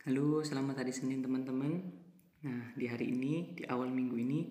Halo, selamat hari Senin teman-teman. Nah, di hari ini, di awal minggu ini,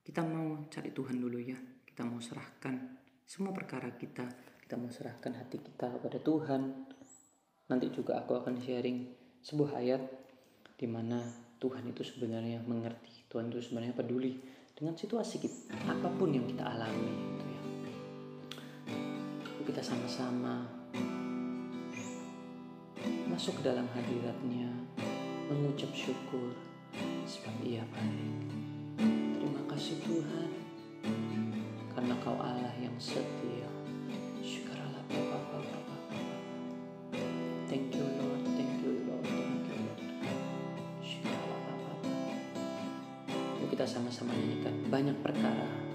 kita mau cari Tuhan dulu ya. Kita mau serahkan semua perkara kita. Kita mau serahkan hati kita kepada Tuhan. Nanti juga aku akan sharing sebuah ayat di mana Tuhan itu sebenarnya mengerti. Tuhan itu sebenarnya peduli dengan situasi kita, apa pun yang kita alami. Gitu ya. Kita sama-sama masuk dalam hadiratnya, mengucap syukur sebab ia baik. Terima kasih Tuhan, karena kau Allah yang setia. Syukurlah Bapa, Bapa. Thank you Lord, thank you Lord, thank you Lord. Syukurlah Bapa, kita sama-sama nyanyikan banyak perkara.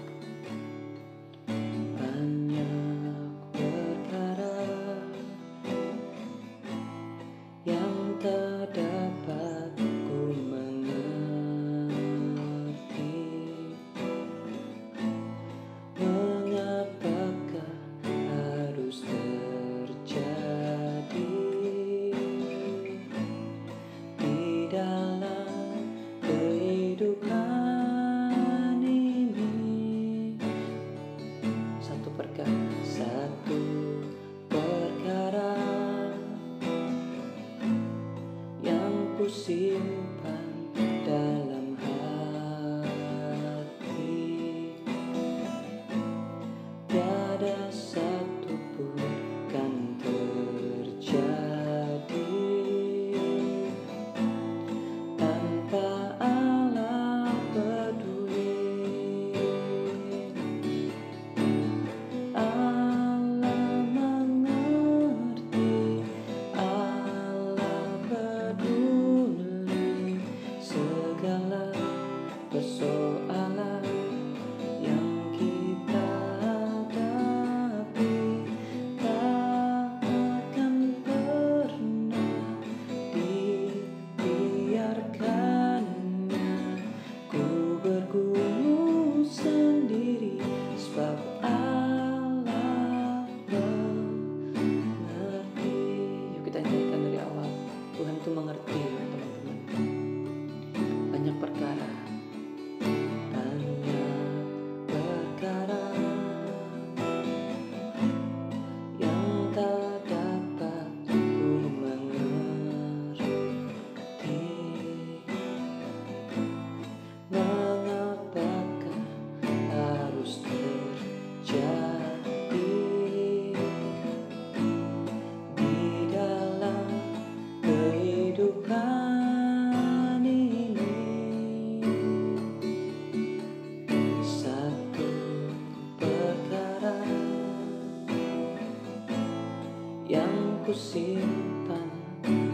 Yang kusimpan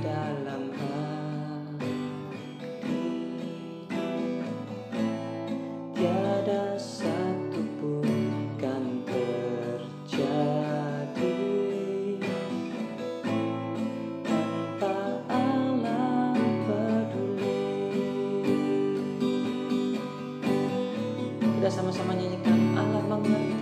dalam hati tiada satu pun kan terjadi. Kita sama-sama nyanyikan Allah mengerti.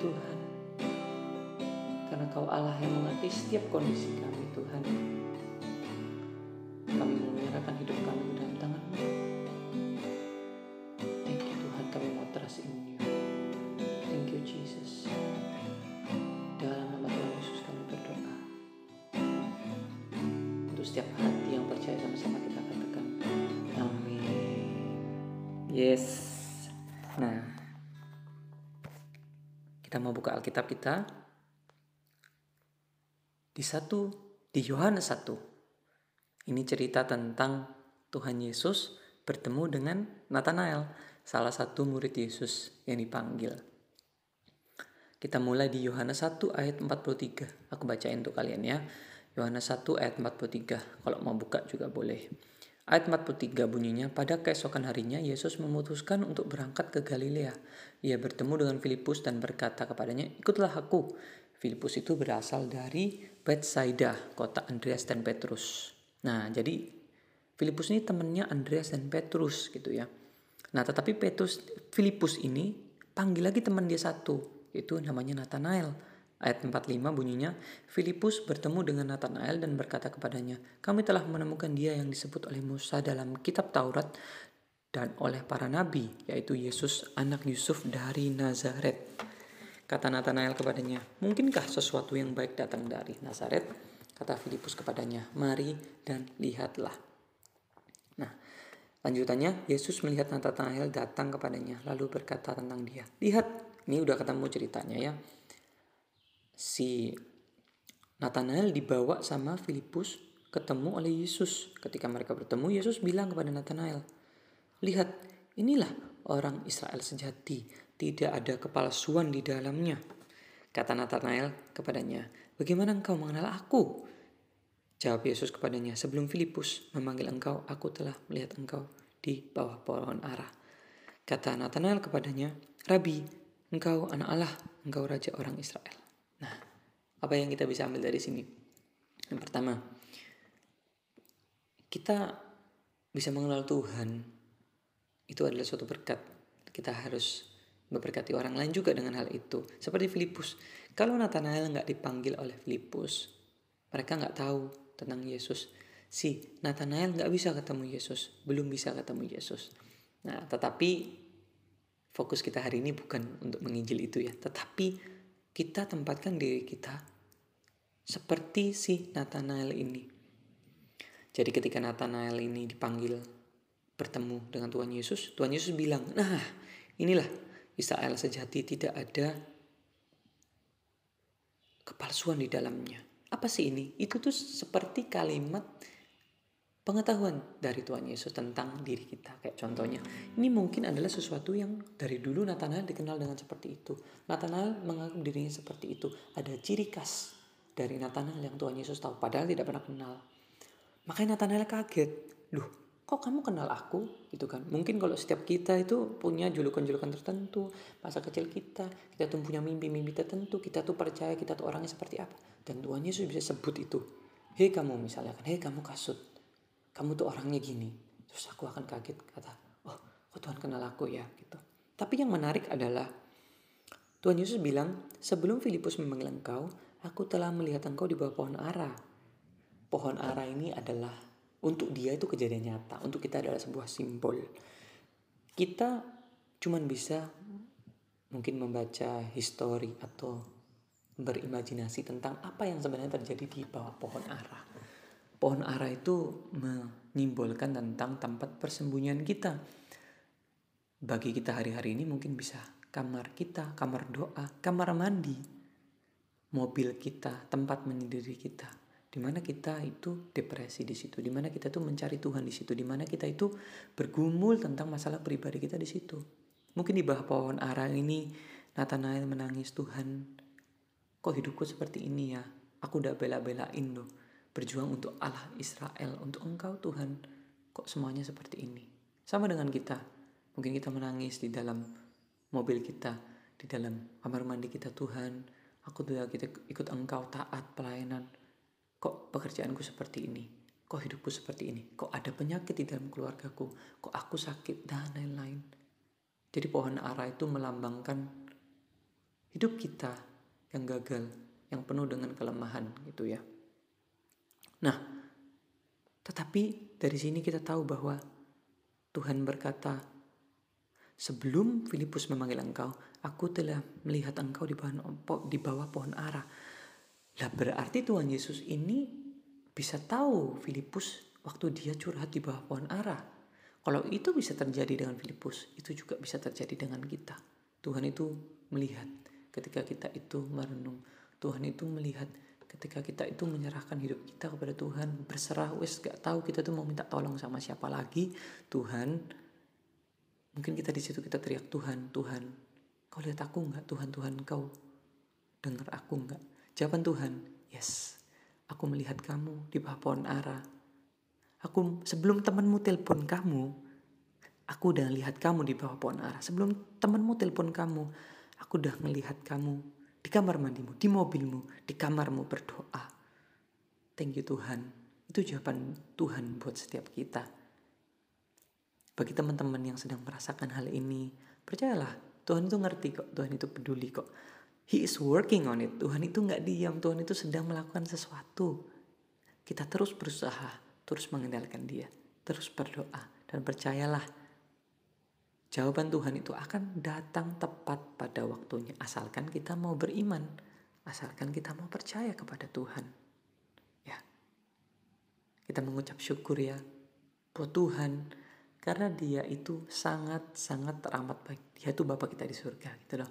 Tuhan. Karena kau Allah yang mengerti setiap kondisi kami Tuhan. Kami menyerahkan hidup kami ke dalam tangan-Mu. Thank you Tuhan, kami mau trust in you. Thank you Jesus. Dalam nama Tuhan Yesus kami berdoa. Untuk setiap hati yang percaya sama-sama kita katakan. Amin. Yes. Alkitab kita di satu di Yohanes 1. Ini cerita tentang Tuhan Yesus bertemu dengan Nathanael, salah satu murid Yesus yang dipanggil. Kita mulai di Yohanes 1 ayat 43. Aku bacain untuk kalian ya. Yohanes 1 ayat 43. Kalau mau buka juga boleh. Ayat 43 bunyinya, pada keesokan harinya Yesus memutuskan untuk berangkat ke Galilea. Ia bertemu dengan Filipus dan berkata kepadanya, ikutlah aku. Filipus itu berasal dari Bethsaida, kota Andreas dan Petrus. Nah, jadi Filipus ini temannya Andreas dan Petrus gitu ya. Nah, tetapi Petrus Filipus ini panggil lagi teman dia satu, itu namanya Nathanael. Ayat 45 bunyinya, Filipus bertemu dengan Nathanael dan berkata kepadanya, kami telah menemukan dia yang disebut oleh Musa dalam kitab Taurat dan oleh para nabi, yaitu Yesus anak Yusuf dari Nazaret. Kata Nathanael kepadanya, mungkinkah sesuatu yang baik datang dari Nazaret? Kata Filipus kepadanya, mari dan lihatlah. Nah, lanjutannya, Yesus melihat Nathanael datang kepadanya, lalu berkata tentang dia, lihat, ini udah ketemu ceritanya ya si Nathanael dibawa sama Filipus ketemu oleh Yesus. Ketika mereka bertemu, Yesus bilang kepada Nathanael, "Lihat, inilah orang Israel sejati, tidak ada kepalsuan di dalamnya." Kata Nathanael kepadanya, "Bagaimana engkau mengenal aku?" Jawab Yesus kepadanya, "Sebelum Filipus memanggil engkau, aku telah melihat engkau di bawah pohon ara." Kata Nathanael kepadanya, "Rabi, engkau anak Allah, engkau raja orang Israel." Nah, apa yang kita bisa ambil dari sini? Yang pertama, kita bisa mengenal Tuhan itu adalah suatu berkat. Kita harus memberkati orang lain juga dengan hal itu. Seperti Filipus. Kalau Nathanael nggak dipanggil oleh Filipus, mereka nggak tahu tentang Yesus. Si Nathanael nggak bisa ketemu Yesus, belum bisa ketemu Yesus. Nah, tetapi fokus kita hari ini bukan untuk menginjil itu ya, tetapi kita tempatkan diri kita seperti si Nathanael ini. Jadi ketika Nathanael ini dipanggil bertemu dengan Tuhan Yesus, Tuhan Yesus bilang, nah inilah Israel sejati tidak ada kepalsuan di dalamnya. Apa sih ini? Itu tuh seperti kalimat pengetahuan dari Tuhan Yesus tentang diri kita. Kayak contohnya, ini mungkin adalah sesuatu yang dari dulu Nathanael dikenal dengan seperti itu. Nathanael menganggap dirinya seperti itu. Ada ciri khas dari Nathanael yang Tuhan Yesus tahu, padahal tidak pernah kenal. Makanya Nathanael kaget. Loh, kok kamu kenal aku? Gitu kan. Mungkin kalau setiap kita itu punya julukan-julukan tertentu, masa kecil kita, kita tuh punya mimpi-mimpi tertentu, kita tuh percaya kita tuh orangnya seperti apa. Dan Tuhan Yesus bisa sebut itu. Hei kamu misalnya kan, hei kamu kasut kamu tuh orangnya gini. Terus aku akan kaget kata, oh kok Tuhan kenal aku ya gitu. Tapi yang menarik adalah Tuhan Yesus bilang, sebelum Filipus memanggil engkau, aku telah melihat engkau di bawah pohon ara. Pohon ara ini adalah untuk dia itu kejadian nyata, untuk kita adalah sebuah simbol. Kita cuman bisa mungkin membaca histori atau berimajinasi tentang apa yang sebenarnya terjadi di bawah pohon ara pohon ara itu menyimbolkan tentang tempat persembunyian kita. Bagi kita hari-hari ini mungkin bisa kamar kita, kamar doa, kamar mandi, mobil kita, tempat menyendiri kita. Di mana kita itu depresi di situ, di mana kita itu mencari Tuhan di situ, di mana kita itu bergumul tentang masalah pribadi kita di situ. Mungkin di bawah pohon ara ini Nathanael menangis Tuhan, kok hidupku seperti ini ya? Aku udah bela-belain loh berjuang untuk Allah Israel, untuk Engkau Tuhan. Kok semuanya seperti ini? Sama dengan kita. Mungkin kita menangis di dalam mobil kita, di dalam kamar mandi kita Tuhan. Aku tuh kita ikut Engkau taat pelayanan. Kok pekerjaanku seperti ini? Kok hidupku seperti ini? Kok ada penyakit di dalam keluargaku? Kok aku sakit dan lain-lain? Jadi pohon ara itu melambangkan hidup kita yang gagal, yang penuh dengan kelemahan gitu ya. Nah, tetapi dari sini kita tahu bahwa Tuhan berkata, sebelum Filipus memanggil engkau, aku telah melihat engkau di bawah, di bawah pohon ara. Lah berarti Tuhan Yesus ini bisa tahu Filipus waktu dia curhat di bawah pohon ara. Kalau itu bisa terjadi dengan Filipus, itu juga bisa terjadi dengan kita. Tuhan itu melihat ketika kita itu merenung. Tuhan itu melihat ketika kita itu menyerahkan hidup kita kepada Tuhan, berserah wes gak tahu kita tuh mau minta tolong sama siapa lagi, Tuhan. Mungkin kita di situ kita teriak Tuhan, Tuhan, kau lihat aku nggak? Tuhan, Tuhan, kau dengar aku nggak? Jawaban Tuhan, yes. Aku melihat kamu di bawah pohon ara. Aku sebelum temanmu telepon kamu, aku udah lihat kamu di bawah pohon ara. Sebelum temanmu telepon kamu, Aku udah melihat kamu di kamar mandimu, di mobilmu, di kamarmu berdoa. Thank you Tuhan. Itu jawaban Tuhan buat setiap kita. Bagi teman-teman yang sedang merasakan hal ini, percayalah Tuhan itu ngerti kok, Tuhan itu peduli kok. He is working on it. Tuhan itu nggak diam, Tuhan itu sedang melakukan sesuatu. Kita terus berusaha, terus mengendalikan dia, terus berdoa dan percayalah Jawaban Tuhan itu akan datang tepat pada waktunya asalkan kita mau beriman, asalkan kita mau percaya kepada Tuhan. Ya. Kita mengucap syukur ya buat Tuhan karena dia itu sangat-sangat teramat baik. Dia itu Bapak kita di surga gitu loh.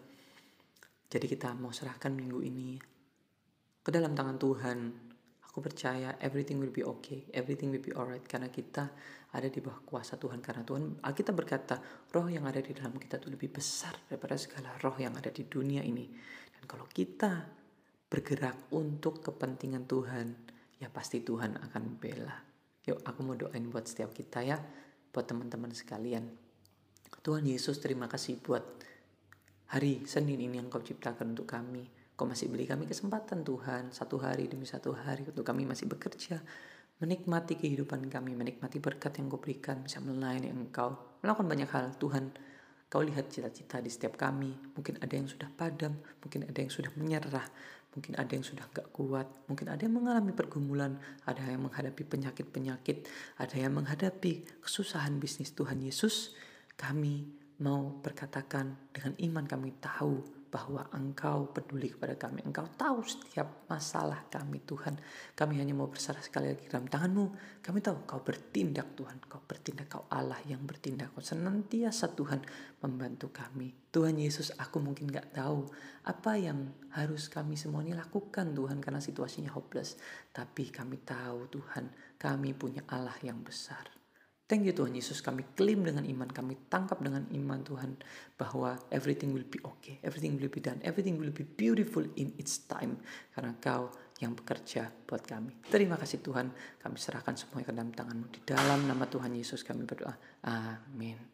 Jadi kita mau serahkan minggu ini ke dalam tangan Tuhan Aku percaya everything will be okay, everything will be alright karena kita ada di bawah kuasa Tuhan karena Tuhan kita berkata roh yang ada di dalam kita itu lebih besar daripada segala roh yang ada di dunia ini. Dan kalau kita bergerak untuk kepentingan Tuhan, ya pasti Tuhan akan bela. Yuk aku mau doain buat setiap kita ya, buat teman-teman sekalian. Tuhan Yesus terima kasih buat hari Senin ini yang kau ciptakan untuk kami. Kau masih beri kami kesempatan Tuhan satu hari demi satu hari untuk kami masih bekerja, menikmati kehidupan kami, menikmati berkat yang kau berikan, bisa melayani engkau, melakukan banyak hal Tuhan. Kau lihat cita-cita di setiap kami, mungkin ada yang sudah padam, mungkin ada yang sudah menyerah, mungkin ada yang sudah gak kuat, mungkin ada yang mengalami pergumulan, ada yang menghadapi penyakit-penyakit, ada yang menghadapi kesusahan bisnis Tuhan Yesus. Kami mau berkatakan dengan iman kami tahu bahwa Engkau peduli kepada kami. Engkau tahu setiap masalah kami Tuhan. Kami hanya mau berserah sekali lagi dalam tanganmu. Kami tahu Kau bertindak Tuhan. Kau bertindak, Kau Allah yang bertindak. Kau senantiasa Tuhan membantu kami. Tuhan Yesus aku mungkin gak tahu apa yang harus kami semua ini lakukan Tuhan karena situasinya hopeless. Tapi kami tahu Tuhan kami punya Allah yang besar. Thank you Tuhan Yesus. Kami klaim dengan iman. Kami tangkap dengan iman Tuhan bahwa everything will be okay. Everything will be done. Everything will be beautiful in its time. Karena kau yang bekerja buat kami. Terima kasih Tuhan. Kami serahkan semuanya ke dalam tanganmu. Di dalam nama Tuhan Yesus kami berdoa. Amin